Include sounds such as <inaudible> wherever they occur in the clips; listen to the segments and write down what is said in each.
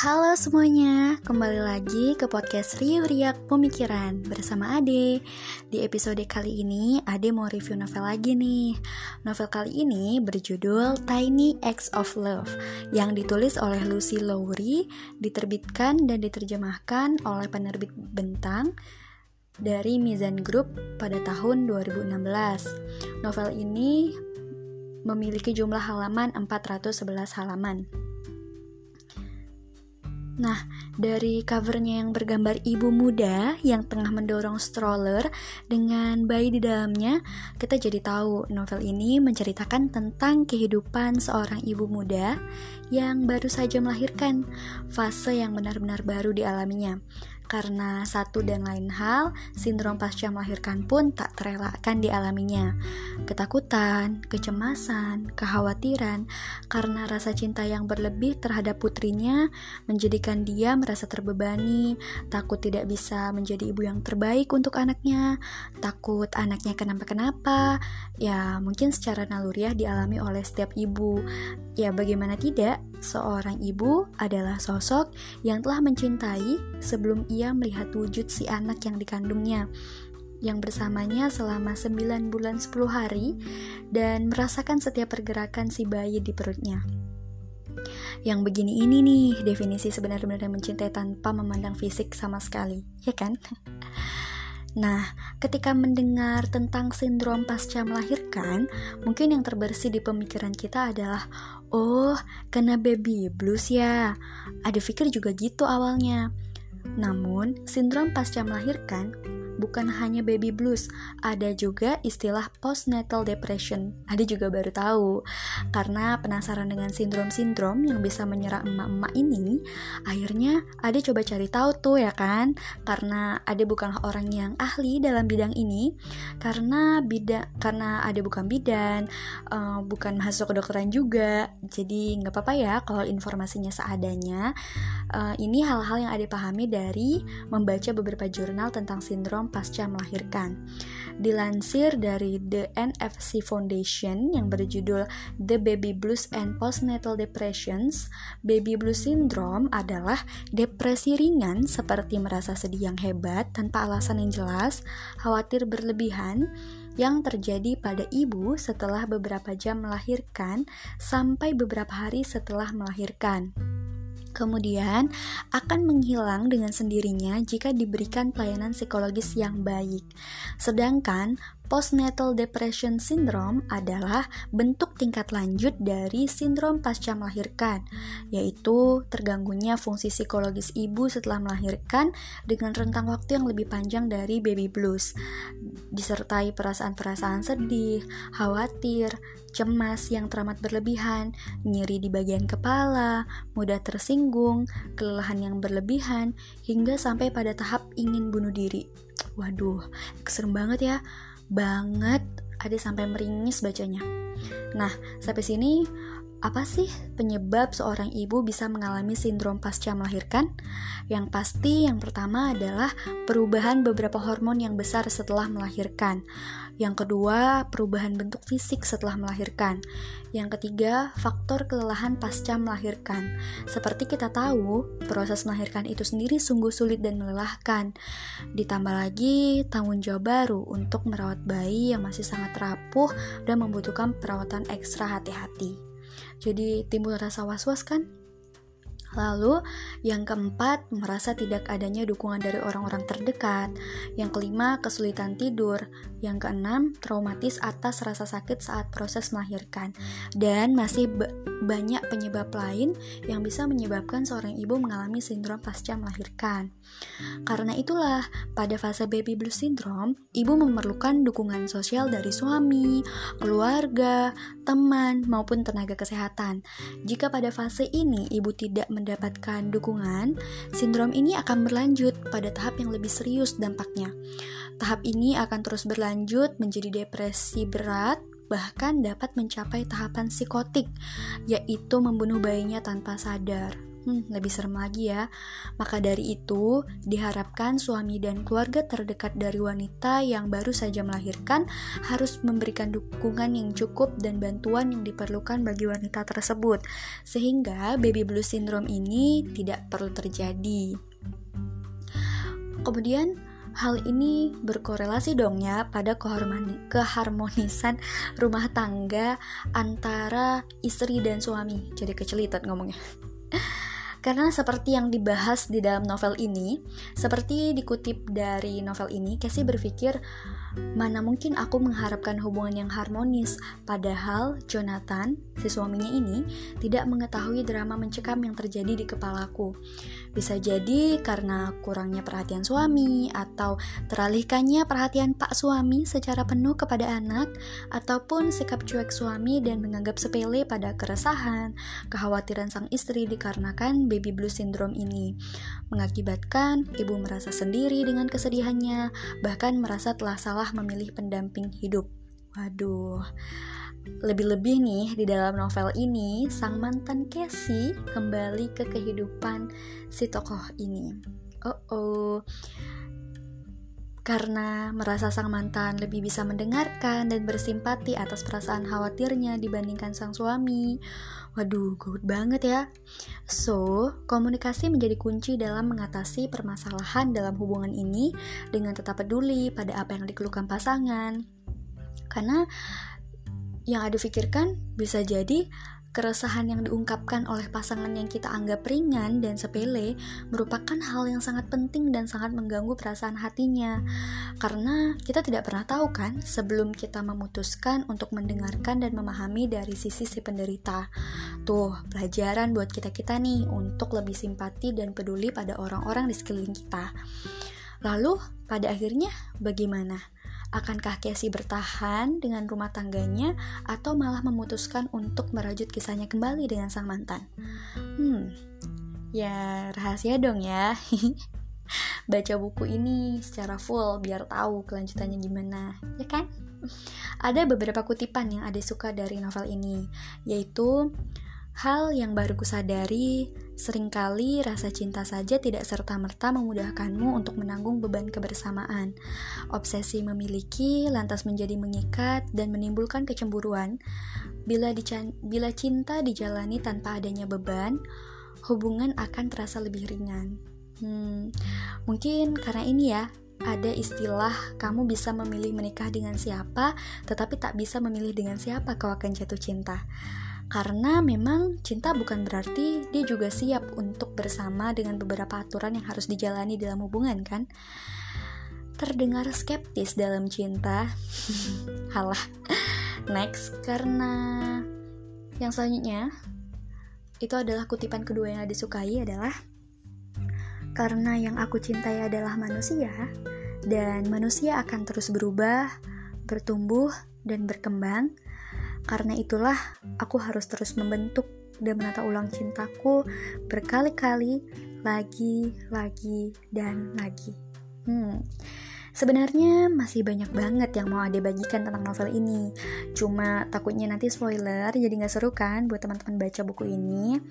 Halo semuanya, kembali lagi ke podcast Riuh Riak Pemikiran bersama Ade. Di episode kali ini, Ade mau review novel lagi nih. Novel kali ini berjudul Tiny Acts of Love Yang ditulis oleh Lucy Lowry, diterbitkan dan diterjemahkan oleh penerbit Bentang dari Mizan Group pada tahun 2016 Novel ini memiliki jumlah halaman 411 halaman Nah, dari covernya yang bergambar ibu muda yang tengah mendorong stroller dengan bayi di dalamnya, kita jadi tahu novel ini menceritakan tentang kehidupan seorang ibu muda yang baru saja melahirkan, fase yang benar-benar baru dialaminya. Karena satu dan lain hal, sindrom pasca melahirkan pun tak terelakkan dialaminya. Ketakutan, kecemasan, kekhawatiran karena rasa cinta yang berlebih terhadap putrinya menjadikan dia merasa terbebani, takut tidak bisa menjadi ibu yang terbaik untuk anaknya, takut anaknya kenapa-kenapa. Ya, mungkin secara naluriah dialami oleh setiap ibu. Ya, bagaimana tidak, seorang ibu adalah sosok yang telah mencintai sebelum ia melihat wujud si anak yang dikandungnya yang bersamanya selama 9 bulan 10 hari dan merasakan setiap pergerakan si bayi di perutnya. Yang begini ini nih definisi sebenarnya mencintai tanpa memandang fisik sama sekali, ya kan? <laughs> Nah, ketika mendengar tentang sindrom pasca melahirkan, mungkin yang terbersih di pemikiran kita adalah, oh, kena baby blues ya. Ada pikir juga gitu awalnya. Namun, sindrom pasca melahirkan bukan hanya baby blues, ada juga istilah postnatal depression. Ada juga baru tahu. Karena penasaran dengan sindrom-sindrom yang bisa menyerang emak-emak ini, akhirnya ada coba cari tahu tuh ya kan? Karena ada bukanlah orang yang ahli dalam bidang ini, karena bida karena ada bukan bidan, uh, bukan masuk kedokteran juga. Jadi nggak apa-apa ya kalau informasinya seadanya. Uh, ini hal-hal yang ada pahami dari membaca beberapa jurnal tentang sindrom pasca melahirkan. Dilansir dari The NFC Foundation yang berjudul The Baby Blues and Postnatal Depressions, Baby Blues Syndrome adalah depresi ringan seperti merasa sedih yang hebat tanpa alasan yang jelas, khawatir berlebihan, yang terjadi pada ibu setelah beberapa jam melahirkan sampai beberapa hari setelah melahirkan kemudian akan menghilang dengan sendirinya jika diberikan pelayanan psikologis yang baik. Sedangkan Postnatal depression syndrome adalah bentuk tingkat lanjut dari sindrom pasca melahirkan, yaitu terganggunya fungsi psikologis ibu setelah melahirkan dengan rentang waktu yang lebih panjang dari baby blues, disertai perasaan-perasaan sedih, khawatir, cemas yang teramat berlebihan, nyeri di bagian kepala, mudah tersinggung, kelelahan yang berlebihan, hingga sampai pada tahap ingin bunuh diri. Waduh, serem banget ya banget ada sampai meringis bacanya. Nah, sampai sini apa sih penyebab seorang ibu bisa mengalami sindrom pasca melahirkan? Yang pasti yang pertama adalah perubahan beberapa hormon yang besar setelah melahirkan. Yang kedua, perubahan bentuk fisik setelah melahirkan. Yang ketiga, faktor kelelahan pasca melahirkan. Seperti kita tahu, proses melahirkan itu sendiri sungguh sulit dan melelahkan. Ditambah lagi tanggung jawab baru untuk merawat bayi yang masih sangat rapuh dan membutuhkan perawatan ekstra hati-hati. Jadi timbul rasa was-was kan? Lalu, yang keempat, merasa tidak adanya dukungan dari orang-orang terdekat. Yang kelima, kesulitan tidur. Yang keenam, traumatis atas rasa sakit saat proses melahirkan. Dan masih banyak penyebab lain yang bisa menyebabkan seorang ibu mengalami sindrom pasca melahirkan. Karena itulah, pada fase baby blues syndrome, ibu memerlukan dukungan sosial dari suami, keluarga, teman, maupun tenaga kesehatan. Jika pada fase ini ibu tidak mendapatkan dukungan, sindrom ini akan berlanjut pada tahap yang lebih serius dampaknya. Tahap ini akan terus berlanjut menjadi depresi berat, bahkan dapat mencapai tahapan psikotik, yaitu membunuh bayinya tanpa sadar. Hmm, lebih serem lagi ya. Maka dari itu, diharapkan suami dan keluarga terdekat dari wanita yang baru saja melahirkan harus memberikan dukungan yang cukup dan bantuan yang diperlukan bagi wanita tersebut, sehingga baby blue syndrome ini tidak perlu terjadi. Kemudian, hal ini berkorelasi dong ya pada keharmonisan rumah tangga antara istri dan suami. Jadi kecelitat ngomongnya. Karena seperti yang dibahas di dalam novel ini, seperti dikutip dari novel ini, Casey berpikir Mana mungkin aku mengharapkan hubungan yang harmonis, padahal Jonathan, si suaminya ini, tidak mengetahui drama mencekam yang terjadi di kepalaku. Bisa jadi karena kurangnya perhatian suami, atau teralihkannya perhatian pak suami secara penuh kepada anak, ataupun sikap cuek suami dan menganggap sepele pada keresahan, kekhawatiran sang istri dikarenakan baby blue syndrome ini, mengakibatkan ibu merasa sendiri dengan kesedihannya, bahkan merasa telah salah salah memilih pendamping hidup. Waduh, lebih-lebih nih di dalam novel ini sang mantan Casey kembali ke kehidupan si tokoh ini. Oh oh, karena merasa sang mantan lebih bisa mendengarkan dan bersimpati atas perasaan khawatirnya dibandingkan sang suami. Waduh, good banget ya. So, komunikasi menjadi kunci dalam mengatasi permasalahan dalam hubungan ini dengan tetap peduli pada apa yang dikeluhkan pasangan. Karena yang ada pikirkan bisa jadi Keresahan yang diungkapkan oleh pasangan yang kita anggap ringan dan sepele merupakan hal yang sangat penting dan sangat mengganggu perasaan hatinya. Karena kita tidak pernah tahu kan sebelum kita memutuskan untuk mendengarkan dan memahami dari sisi si penderita. Tuh, pelajaran buat kita-kita nih untuk lebih simpati dan peduli pada orang-orang di sekeliling kita. Lalu, pada akhirnya bagaimana? Akankah Casey bertahan dengan rumah tangganya atau malah memutuskan untuk merajut kisahnya kembali dengan sang mantan? Hmm, ya rahasia dong ya. <laughs> Baca buku ini secara full biar tahu kelanjutannya gimana, ya kan? Ada beberapa kutipan yang ada suka dari novel ini, yaitu Hal yang baru kusadari, sering kali rasa cinta saja tidak serta-merta memudahkanmu untuk menanggung beban kebersamaan. Obsesi memiliki lantas menjadi mengikat dan menimbulkan kecemburuan. Bila, bila cinta dijalani tanpa adanya beban, hubungan akan terasa lebih ringan. Hmm, mungkin karena ini ya, ada istilah kamu bisa memilih menikah dengan siapa, tetapi tak bisa memilih dengan siapa kau akan jatuh cinta. Karena memang cinta bukan berarti dia juga siap untuk bersama dengan beberapa aturan yang harus dijalani dalam hubungan kan? Terdengar skeptis dalam cinta. <laughs> Halah. Next, karena yang selanjutnya itu adalah kutipan kedua yang disukai adalah karena yang aku cintai adalah manusia dan manusia akan terus berubah, bertumbuh dan berkembang karena itulah, aku harus terus membentuk dan menata ulang cintaku berkali-kali, lagi, lagi, dan lagi. Hmm. Sebenarnya masih banyak banget yang mau Ade bagikan tentang novel ini Cuma takutnya nanti spoiler jadi gak seru kan buat teman-teman baca buku ini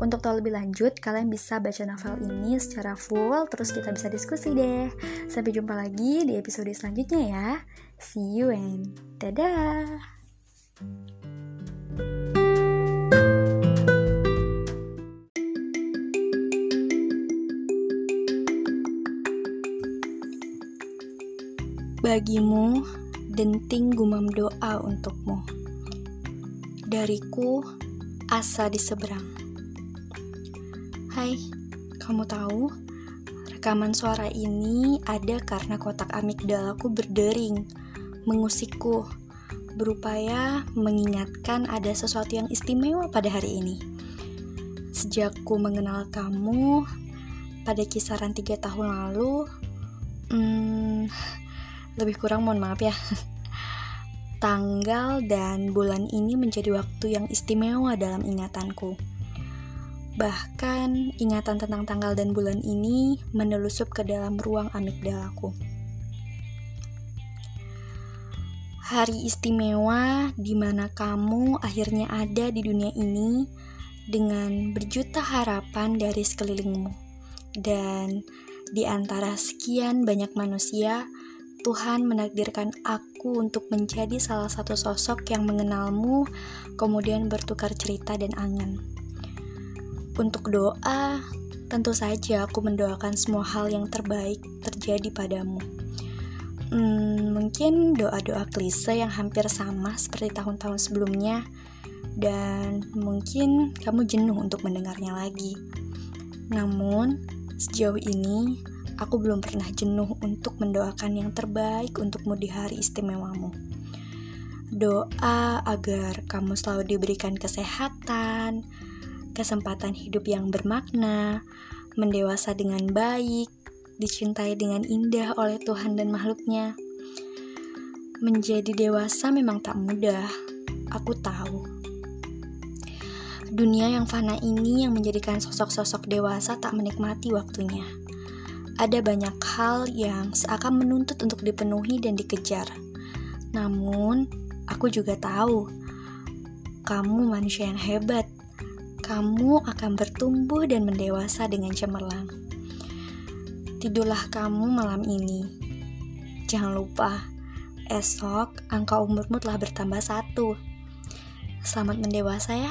Untuk tahu lebih lanjut kalian bisa baca novel ini secara full Terus kita bisa diskusi deh Sampai jumpa lagi di episode selanjutnya ya See you and dadah Bagimu, denting gumam doa untukmu. Dariku, asa di seberang. Hai, kamu tahu, rekaman suara ini ada karena kotak amigdalaku berdering, mengusikku, berupaya mengingatkan ada sesuatu yang istimewa pada hari ini. Sejak ku mengenal kamu pada kisaran tiga tahun lalu, hmm, lebih kurang mohon maaf ya. <laughs> Tanggal dan bulan ini menjadi waktu yang istimewa dalam ingatanku. Bahkan ingatan tentang tanggal dan bulan ini menelusup ke dalam ruang amigdalaku. Hari istimewa di mana kamu akhirnya ada di dunia ini dengan berjuta harapan dari sekelilingmu. Dan di antara sekian banyak manusia, Tuhan menakdirkan aku untuk menjadi salah satu sosok yang mengenalmu, kemudian bertukar cerita dan angan. Untuk doa, tentu saja aku mendoakan semua hal yang terbaik terjadi padamu. Hmm, mungkin doa-doa klise yang hampir sama seperti tahun-tahun sebelumnya, dan mungkin kamu jenuh untuk mendengarnya lagi. Namun, sejauh ini aku belum pernah jenuh untuk mendoakan yang terbaik untukmu di hari istimewamu. Doa agar kamu selalu diberikan kesehatan, kesempatan hidup yang bermakna, mendewasa dengan baik, dicintai dengan indah oleh Tuhan dan makhluknya. Menjadi dewasa memang tak mudah, aku tahu. Dunia yang fana ini yang menjadikan sosok-sosok dewasa tak menikmati waktunya. Ada banyak hal yang seakan menuntut untuk dipenuhi dan dikejar. Namun, aku juga tahu kamu manusia yang hebat. Kamu akan bertumbuh dan mendewasa dengan cemerlang. Tidurlah kamu malam ini. Jangan lupa, esok angka umurmu telah bertambah satu. Selamat mendewasa ya.